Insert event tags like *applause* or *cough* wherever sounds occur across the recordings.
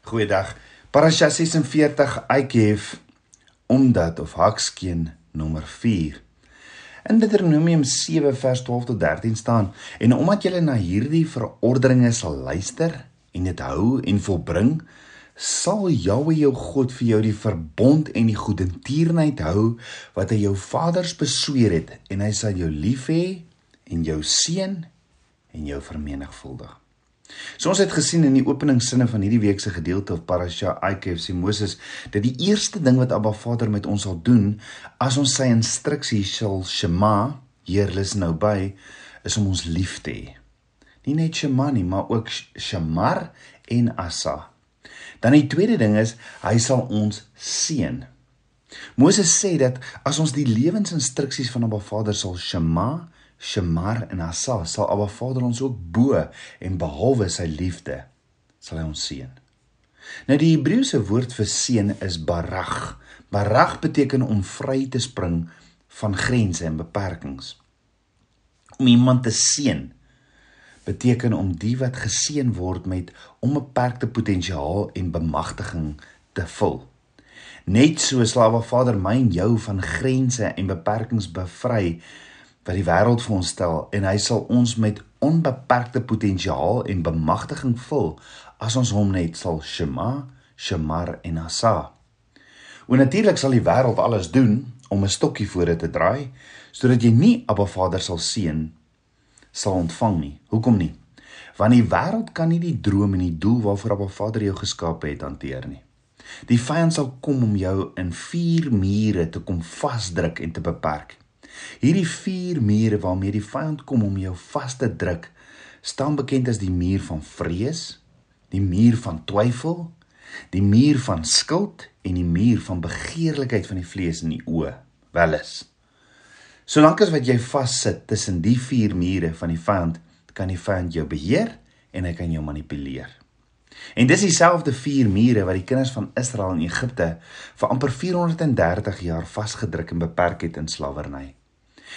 Goeiedag. Parasha 46 Aikef omdat of Hakskeen nommer 4. In Deuteronomium 7 vers 12 tot 13 staan en omdat julle na hierdie verordeninge sal luister en dit hou en volbring sal Jahwe jou God vir jou die verbond en die goedertierenheid hou wat hy jou vaders besweer het en hy sal jou lief hê en jou seën en jou vermenigvuldig. So ons het gesien in die openingssinne van hierdie week se gedeelte of Parasha Aikef sê Moses dat die eerste ding wat Abba Vader met ons sal doen as ons sy instruksies sal Shema, Heer lus nou by, is om ons lief te hê. Nie net Shema nie, maar ook Shamar en Asa. Dan die tweede ding is hy sal ons seën. Moses sê dat as ons die lewensinstruksies van Abba Vader sal Shema, Shemar en Asa sal Abba Vader ons ook bo en behalwe sy liefde sal hy ons seën. Nou die Hebreëse woord vir seën is barag. Barag beteken om vry te spring van grense en beperkings. Om iemand te seën beteken om die wat geseën word met onbeperkte potensiaal en bemagtiging te vul. Net so slawe Vader my en jou van grense en beperkings bevry wat die wêreld vir ons stel en hy sal ons met onbeperkte potensiaal en bemagtiging vul as ons hom net sal shema, shamar en asa. En natuurlik sal die wêreld alles doen om 'n stokkie voor dit te draai sodat jy nie Abba Vader sal seën sal ontvang nie. Hoekom nie? Want die wêreld kan nie die droom en die doel waarvoor Abba Vader jou geskaap het hanteer nie. Die vyand sal kom om jou in vier mure te kom vasdruk en te beperk. Hierdie vier mure waarmee die vyand kom om jou vas te druk, staan bekend as die muur van vrees, die muur van twyfel, die muur van skuld en die muur van begeerlikheid van die vlees in die oë. Welis. Solank as wat jy vassit tussen die vier mure van die vyand, kan die vyand jou beheer en hy kan jou manipuleer. En dis dieselfde vier mure wat die kinders van Israel in Egipte vir amper 430 jaar vasgedruk en beperk het in slawerny.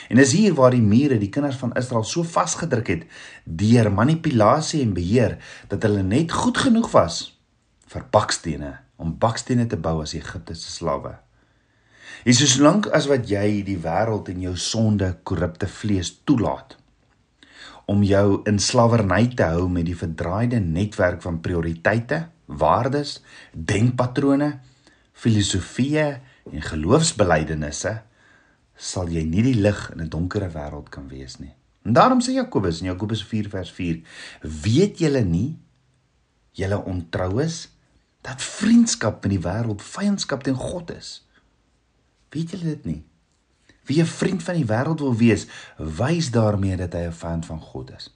En dis hier waar die mure die kinders van Israel so vasgedruk het deur manipulasie en beheer dat hulle net goed genoeg was vir bakstene om bakstene te bou as Egipte se slawe. Is so lank as wat jy die wêreld en jou sonde korrupte vlees toelaat om jou in slawerny te hou met die verdraaide netwerk van prioriteite, waardes, denkpatrone, filosofieë en geloofsbelijdenisse sal jy nie die lig in 'n donker wêreld kan wees nie. En daarom sê Jakobus in Jakobus 4 vers 4: "Weet julle nie julle ontrou is dat vriendskap in die wêreld vyandskap teen God is?" Weet julle dit nie? Wie 'n vriend van die wêreld wil wees, wys daarmee dat hy 'n vyand van God is.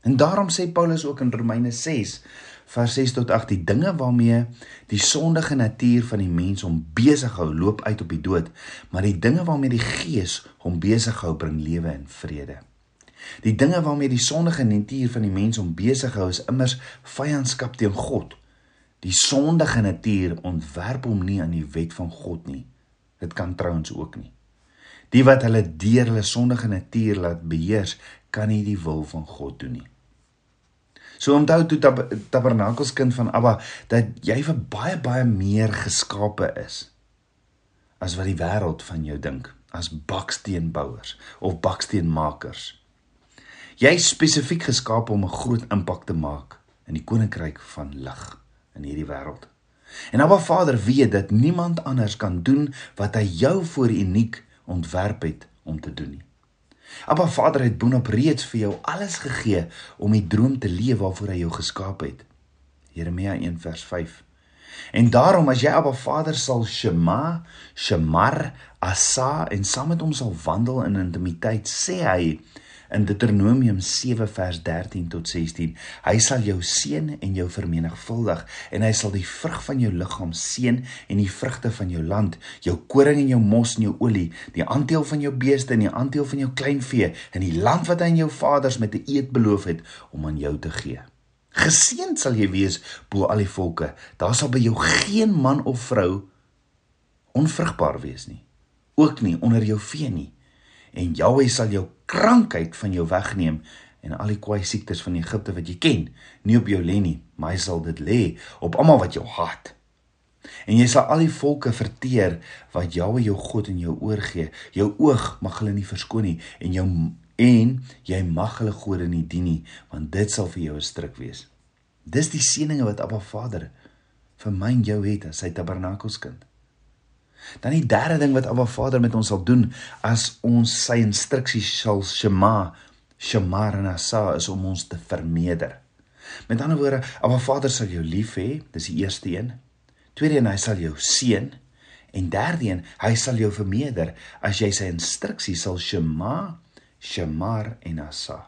En daarom sê Paulus ook in Romeine 6 vers 6 tot 8 die dinge waarmee die sondige natuur van die mens hom besig hou loop uit op die dood, maar die dinge waarmee die gees hom besig hou bring lewe en vrede. Die dinge waarmee die sondige natuur van die mens hom besig hou is immers vyandskap teen God. Die sondige natuur ontwerp hom nie aan die wet van God nie. Dit kan trouens ook nie. Die wat hulle deur hulle sondige natuur laat beheers, kan nie die wil van God doen nie. So onthou toe tab tabernakelskind van Abba dat jy vir baie baie meer geskape is as wat die wêreld van jou dink as baksteenbouers of baksteenmakers. Jy is spesifiek geskaap om 'n groot impak te maak in die koninkryk van lig in hierdie wêreld. En Abba Vader weet dat niemand anders kan doen wat hy jou voor uniek ontwerp het om te doen nie. Abba Vader het boonop reeds vir jou alles gegee om die droom te leef waarvoor hy jou geskaap het. Jeremia 1 vers 5. En daarom as jy Abba Vader sal shema, shemar, asa en saam met hom sal wandel in intimiteit, sê hy, in Deuteronomium 7 vers 13 tot 16. Hy sal jou seën en jou vermenigvuldig en hy sal die vrug van jou liggaam seën en die vrugte van jou land, jou koring en jou mos en jou olie, die aandeel van jou beeste en die aandeel van jou kleinvee in die land wat hy aan jou vaders met 'n eed beloof het om aan jou te gee. Geseënd sal jy wees bo al die volke. Daar sal by jou geen man of vrou onvrugbaar wees nie. Ook nie onder jou vee nie en Jahwe sal jou krankheid van jou wegneem en al die kwaai siektes van Egipte wat jy ken, nie op jou lê nie, maar hy sal dit lê op almal wat jou haat. En jy sal al die volke verteer wat Jahwe jou God in jou oor gee. Jou oog mag hulle nie verskoon nie en jou en jy mag hulle gode nie dien nie, want dit sal vir jou 'n stryk wees. Dis die seëninge wat Abba Vader vir my en jou het as sy tabernakelskind. Dan die derde ding wat Abba Vader met ons sal doen as ons sy instruksies sal shema, shamar en asa is om ons te vermeerder. Met ander woorde, Abba Vader sal jou lief hê, dis die eerste een. Tweede een, hy sal jou seën en derde een, hy sal jou vermeerder as jy sy instruksies sal shema, shamar en asa.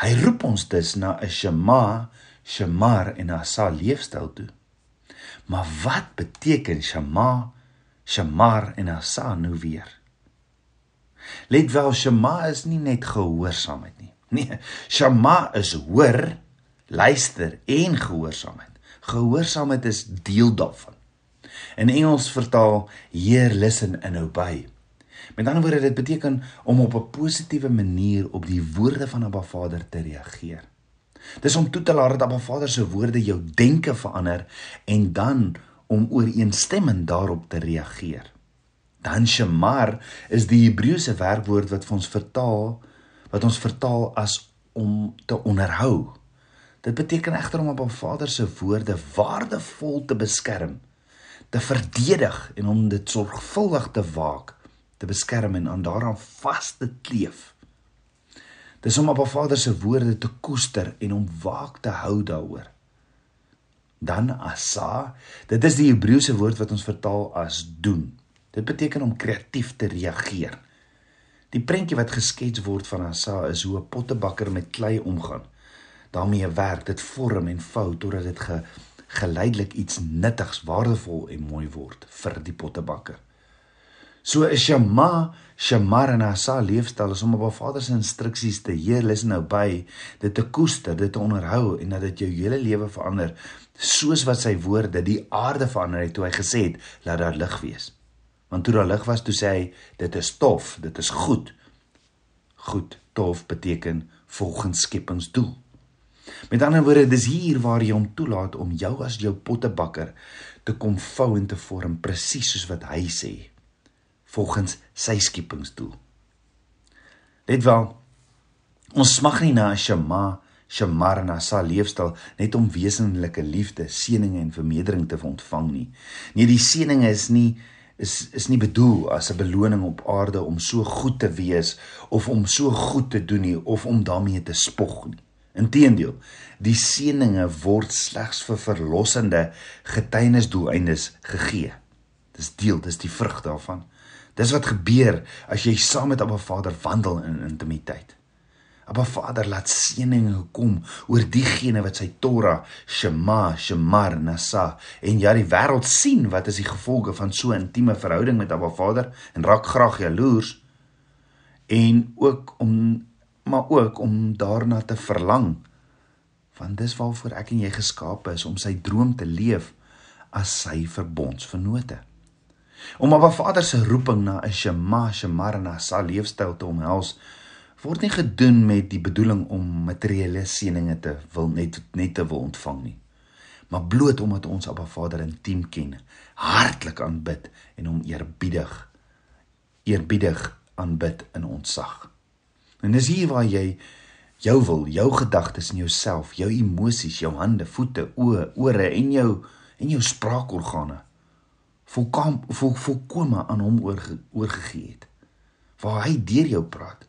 Hy roep ons dus na 'n shema, shamar en asa leefstyl toe. Maar wat beteken shema, shamar en asa nou weer? Let wel, shema is nie net gehoorsaamheid nie. *laughs* Nee, shema is hoor, luister en gehoorsaamheid. Gehoorsaamheid is deel daarvan. In Engels vertaal hear listen and obey. Met ander woorde dit beteken om op 'n positiewe manier op die woorde van 'n Vader te reageer. Dis om toe te laat dat Abba Vader se woorde jou denke verander en dan om ooreenstemmend daarop te reageer. Dan shamar is die Hebreëse werkwoord wat ons vertaal wat ons vertaal as om te onderhou Dit beteken egter om op 'n Vader se woorde waardevol te beskerm, te verdedig en om dit sorgvuldig te waak, te beskerm en aan daaraan vas te kleef. Dis om op 'n Vader se woorde te koester en om waak te hou daaroor. Dan asa, dit is die Hebreëse woord wat ons vertaal as doen. Dit beteken om kreatief te reageer. Die prentjie wat geskets word van asa is hoe 'n pottebakker met klei omgaan daarmee werk, dit vorm en vou totdat dit ge, geleidelik iets nuttigs, waardevol en mooi word vir die pottebakker. So is Shama, Shamarana sa leefstyl is om op 'n Vader se instruksies te heer, listen nou by, dit te koester, dit te onderhou en dat dit jou hele lewe verander, soos wat sy woorde die aarde verander het toe hy gesê het, laat daar lig wees. Want toe daar lig was, toe sê hy, dit is tof, dit is goed. Goed, tof beteken volgens skepingsdoel. Met ander woorde, dis hier waar jy hom toelaat om jou as jou pottebakker te kom vou en te vorm presies soos wat hy sê volgens sy skepingsdoel. Let wel, ons smag nie na 'n shama, shamarna sa leefstyl net om wesenlike liefde, seëninge en vermeerdering te ontvang nie. Nee, die seëninge is nie is is nie bedoel as 'n beloning op aarde om so goed te wees of om so goed te doen nie of om daarmee te spog nie. Inteendeel, die seëninge word slegs vir verlossende getuienisdoeleindes gegee. Dis deel, dis die vrug daarvan. Dis wat gebeur as jy saam met Abba Vader wandel in intimiteit. Abba Vader laat seëninge kom oor diegene wat sy Torah, Shema, Shemar, Nasa en ja die wêreld sien wat is die gevolge van so 'n intieme verhouding met Abba Vader en raak graag jaloers en ook om maar ook om daarna te verlang. Want dis waarvoor ek en jy geskape is om sy droom te leef as sy verbondsvernote. Om 'n Vader se roeping na 'n Shema, Shemarna sal leefstyl te omhels, word nie gedoen met die bedoeling om materiële seëninge te wil net net te wil ontvang nie. Maar bloot omdat ons 'n Vader intiem ken, hartlik aanbid en hom eerbiedig eerbiedig aanbid in ons sag. En dis hier waar jy jou wil, jou gedagtes en jouself, jou emosies, jou hande, voete, oë, ore en jou en jou spraakorgane volkom vol, volkome aan hom oorge, oorgegee het. Waar hy deur jou praat.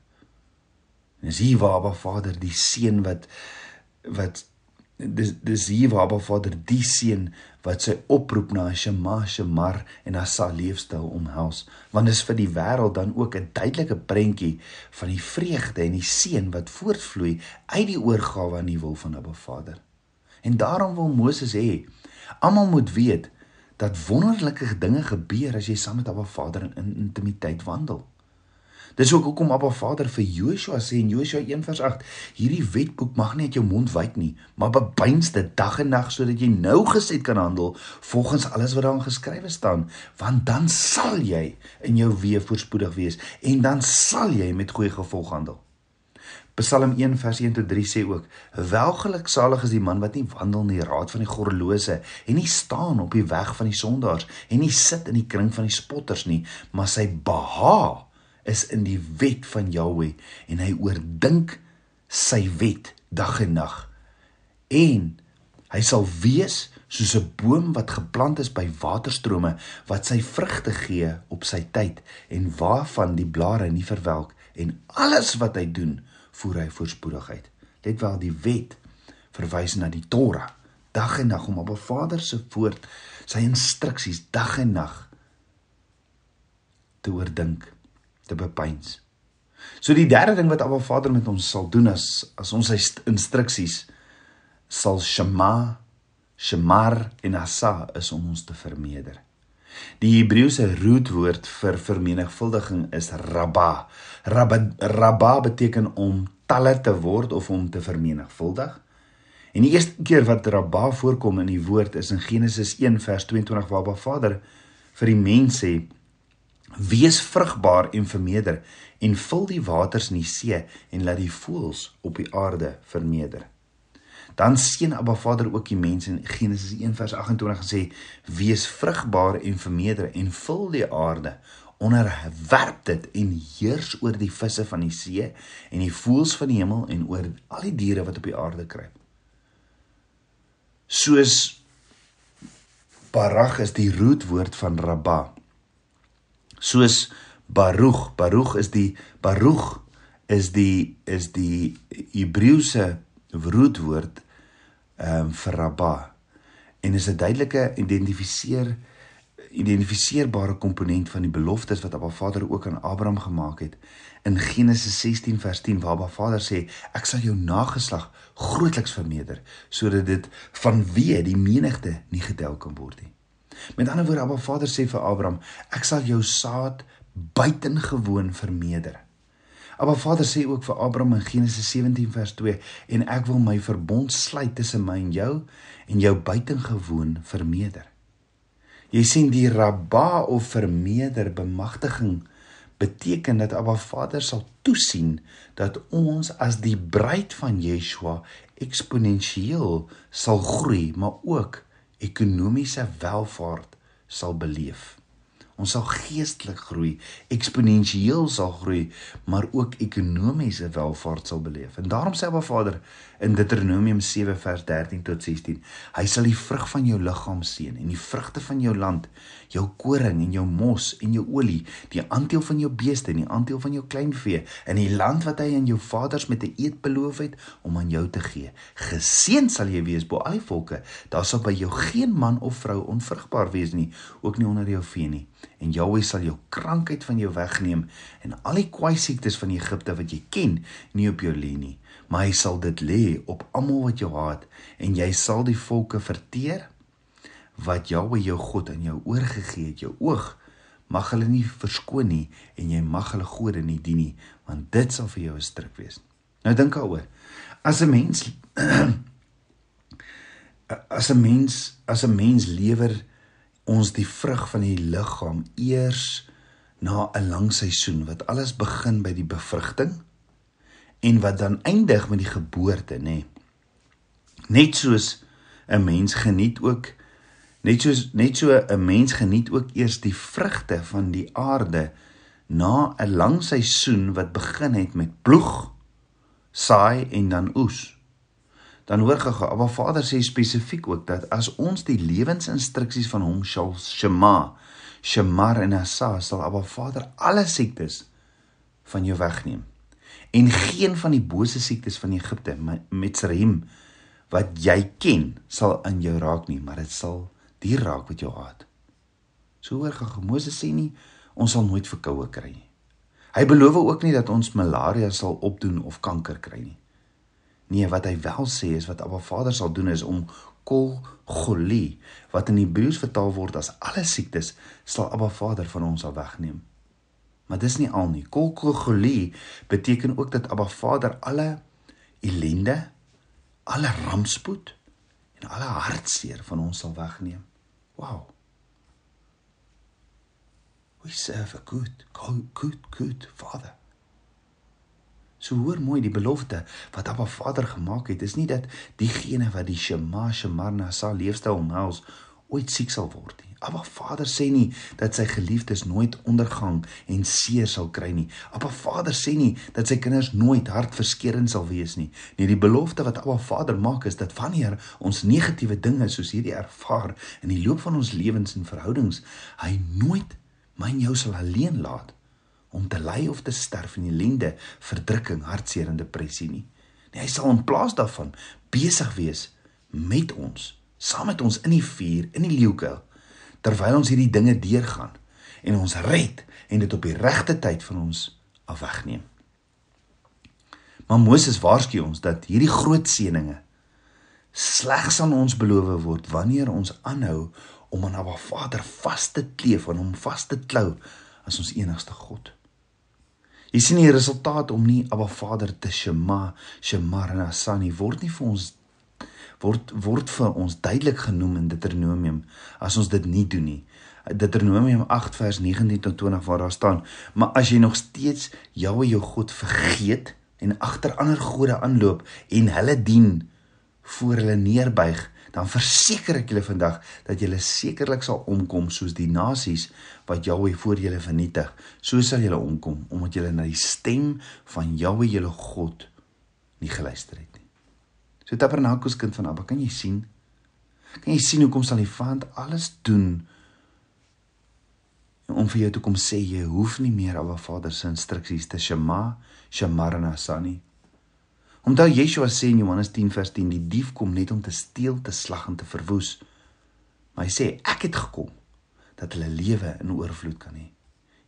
En dis hier waar Abba Vader die seun wat wat dis dis hier waar Abba Vader die seun wat sy oproep na Shema Shemar en na sa leefstyl omhels want dit is vir die wêreld dan ook 'n duidelike prentjie van die vreugde en die seën wat voortvloei uit die oorgawe aan die wil van Abba Vader. En daarom wil Moses hê almal moet weet dat wonderlike dinge gebeur as jy saam met Abba Vader in intimiteit wandel. Dis ook hoekom Abba Vader vir Joshua sê in Joshua 1:8, hierdie wetboek mag nie uit jou mond wyk nie, maar bebyns dit dag en nag sodat jy nou gesed kan handel volgens alles wat daarin geskrywe staan, want dan sal jy in jou weë voorspoedig wees en dan sal jy met goeie gevolg handel. Psalm 1 vers 1 tot 3 sê ook: "Welgeluksalig is die man wat nie wandel in die raad van die goddelose en nie staan op die weg van die sondaars en nie sit in die kring van die spotters nie, maar sy behaag is in die wet van Jahweh en hy oordink sy wet dag en nag. En hy sal wees soos 'n boom wat geplant is by waterstrome wat sy vrugte gee op sy tyd en waarvan die blare nie verwelk en alles wat hy doen voer hy voorspoedigheid. Let wel die wet verwys na die Torah. Dag en nag om op 'n Vader se woord, sy instruksies dag en nag te oordink, te bepeins. So die derde ding wat Abba Vader met ons sal doen as as ons sy instruksies sal shema, shemar en asa is om ons te vermeerder. Die Hebreëse rootwoord vir vermenigvuldiging is rabba. Rabba, rabba beteken om talle te word of om te vermenigvuldig. En die eerste keer wat rabba voorkom in die woord is in Genesis 1 vers 22 waar Ba Vader vir die mens sê: "Wees vrugbaar en vermeerder en vul die waters in die see en laat die voëls op die aarde vermeerder." Dan seën Abba Vader ook die mense in Genesis 1 vers 28 gesê: "Wees vrugbaar en vermeerder en vul die aarde, onderwerp dit en heers oor die visse van die see en die voëls van die hemel en oor al die diere wat op die aarde kruip." Soos Barag is die roetwoord van Rabba. Soos Baruch, Baruch is die Baruch is die is die Hebreëse roetwoord ehm um, vir Rabba en is 'n duidelike identifiseer identifiseerbare komponent van die beloftes wat Abba Vader ook aan Abraham gemaak het in Genesis 16 vers 10 waar Abba Vader sê ek sal jou nageslag grootliks vermeerder sodat dit vanweë die menigte nie getel kan word nie. Met ander woorde Abba Vader sê vir Abraham ek sal jou saad buitengewoon vermeerder. Maar Vader sê ook vir Abraham in Genesis 17 vers 2 en ek wil my verbond sluit tussen my en jou en jou buitengewoon vermeerder. Jy sien die rabba of vermeerder bemagtiging beteken dat Abba Vader sal toesien dat ons as die bruid van Yeshua eksponensieel sal groei, maar ook ekonomiese welvaart sal beleef. Ons sal geestelik groei, eksponensieel sal groei, maar ook ekonomiese welvaart sal beleef. En daarom sê Abba Vader in Deuteronomium 7 vers 13 tot 16, hy sal die vrug van jou liggaam seën en die vrugte van jou land, jou koring en jou mos en jou olie, die aandeel van jou beeste en die aandeel van jou kleinvee in die land wat hy aan jou vaders met 'n eed beloof het om aan jou te gee. Geseën sal jy wees bo al die volke. Daar sal by jou geen man of vrou onvrugbaar wees nie, ook nie onder jou vee nie en Jahweh sal jou krankheid van jou wegneem en al die kwaai siektes van Egipte wat jy ken nie op jou lê nie. Maar hy sal dit lê op almal wat jou haat en jy sal die volke verteer wat Jahweh jou God aan jou oorgegee het jou oog. Mag hulle nie verskoon nie en jy mag hulle gode nie dien nie want dit sal vir jou 'n stryk wees. Nou dink daaroor. As 'n mens *clears throat* as 'n mens as 'n mens lewer ons die vrug van die liggaam eers na 'n lang seisoen wat alles begin by die bevrugting en wat dan eindig met die geboorte nê. Nee. Net soos 'n mens geniet ook net soos net so 'n mens geniet ook eers die vrugte van die aarde na 'n lang seisoen wat begin het met ploeg, saai en dan oes dan hoor gega, maar Vader sê spesifiek ook dat as ons die lewensinstruksies van hom sal shema, shemar en asa, sal Abba Vader alle siektes van jou wegneem. En geen van die bose siektes van Egipte met Sreim wat jy ken sal aan jou raak nie, maar dit sal die raak wat jou haat. So hoor gega, Moses sê nie ons sal nooit verkoue kry nie. Hy beloof ook nie dat ons malaria sal opdoen of kanker kry nie. Nee, wat hy wel sê is wat Abba Vader sal doen is om kol goli wat in Hebreëus vertaal word as alle siektes sal Abba Vader van ons al wegneem. Maar dis nie al nie. Kol goli beteken ook dat Abba Vader alle ellende, alle rampspoed en alle hartseer van ons sal wegneem. Wow. We serve a good, good, good Father. So hoor mooi die belofte wat Abba Vader gemaak het, is nie dat diegene wat die Shema Shemarna sal leefstyl omhels ooit siek sal word nie. Abba Vader sê nie dat sy geliefdes nooit ondergang en seer sal kry nie. Abba Vader sê nie dat sy kinders nooit hartverskeurend sal wees nie. Nee, die belofte wat Abba Vader maak is dat wanneer ons negatiewe dinge soos hierdie ervaar in die loop van ons lewens en verhoudings, hy nooit my en jou sal alleen laat om te ly of te sterf in ellende, verdrukking, hartseer en depressie nie. Nee, hy sal in plaas daarvan besig wees met ons, saam met ons in die vuur, in die leeukuil, terwyl ons hierdie dinge deurgaan en ons red en dit op die regte tyd van ons afwegneem. Maar Moses waarsku ons dat hierdie groot seëninge slegs aan ons beloof word wanneer ons aanhou om aan Abba Vader vas te kleef en hom vas te klou as ons enigste God. Jy sien die resultaat om nie Abba Vader te shema, shemar en asani word nie vir ons word word vir ons duidelik genoem in Deuteronomium as ons dit nie doen nie. Deuteronomium 8 vers 19 tot 20 waar daar staan: "Maar as jy nog steeds Jahwe jou God vergeet en agter ander gode aanloop en hulle dien voor hulle neerbuig, dan verseker ek julle vandag dat julle sekerlik sal omkom soos die nasies wat Jahwe voor julle vernietig. So sal julle omkom omdat julle na die stem van Jahwe julle God nie geluister het nie. So Tabernakels kind van Abba, kan jy sien? Kan jy sien hoekom sal die Vader alles doen om vir jou te kom sê jy hoef nie meer Abba Vader se instruksies te shema, shamarna sani Onthou Yeshua sê in Johannes 10 vers 10 die dief kom net om te steel, te slag en te verwoes. Maar hy sê ek het gekom dat hulle lewe in oorvloed kan hê.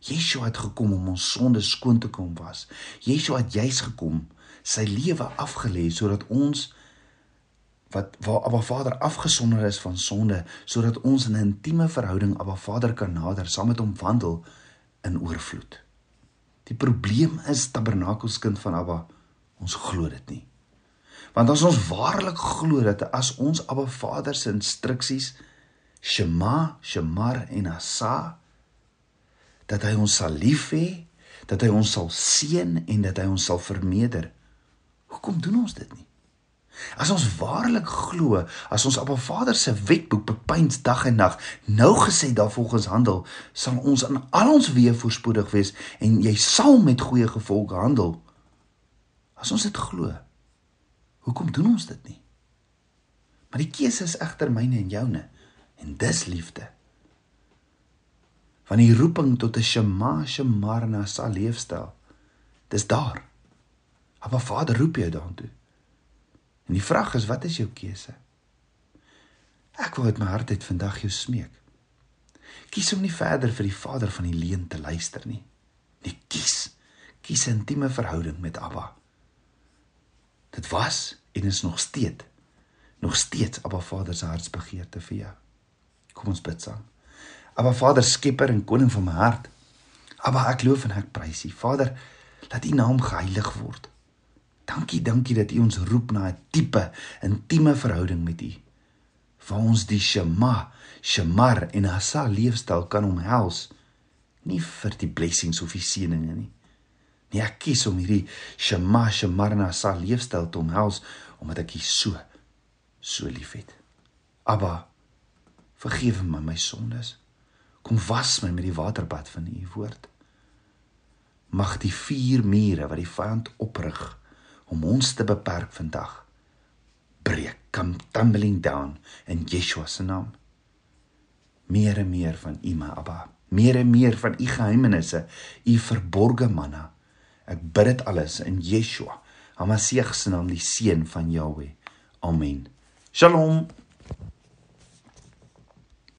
Yeshua het gekom om ons sonde skoon te kom was. Yeshua het juis gekom sy lewe afgelê sodat ons wat waar Abba Vader afgesonder is van sonde sodat ons in 'n intieme verhouding Abba Vader kan nader saam met hom wandel in oorvloed. Die probleem is tabernakelskind van Abba Ons glo dit nie. Want as ons waarlik glo dat as ons Abba Vader se instruksies Shema, Shemar en Asa dat hy ons sal lief hê, dat hy ons sal seën en dat hy ons sal vermeerder. Hoekom doen ons dit nie? As ons waarlik glo, as ons Abba Vader se wetboek bepeins dag en nag, nou gesê daarvolgens handel, sal ons in al ons weë voorspoedig wees en jy sal met goeie gevolge handel. As ons dit glo, hoekom doen ons dit nie? Maar die keuse is egter myne en joune en dis liefde. Van die roeping tot 'n shema shemarna sal leefstyl. Dis daar. Maar Vader roep jou daartoe. En die vraag is wat is jou keuse? Ek wil uit my hart uit vandag jou smeek. Kies om nie verder vir die Vader van die leuen te luister nie. Nee, kies. Kies 'n intieme verhouding met Abba. Dit was en is nog steeds nog steeds Abba Vader se hartsbegeerte vir jou. Kom ons bid saam. Abba Vader, skepper en koning van my hart. Abba, ek loof en ek prys U. Vader, laat U naam geheilig word. Dankie, dankie dat U ons roep na 'n diepe, intieme verhouding met U. Waar ons die Shema, Shemar en Asa leefstyl kan omhels. Nie vir die blessings of die seëninge nie, Nee, ek kies om hierdie Shema Shemarna sa leefstyl te omhels omdat ek U so so liefhet. Abba, vergewe my my sondes. Kom was my met die waterbad van U woord. Mag die vier mure wat die vyand oprig om ons te beperk vandag breek, come tumbling down in Yeshua se naam. Meer en meer van U, my Abba. Meer en meer van U geheimenisse, U verborgde manna. Ek bid dit alles in Yeshua, Hamasieg se naam, die seun van Jahweh. Amen. Shalom.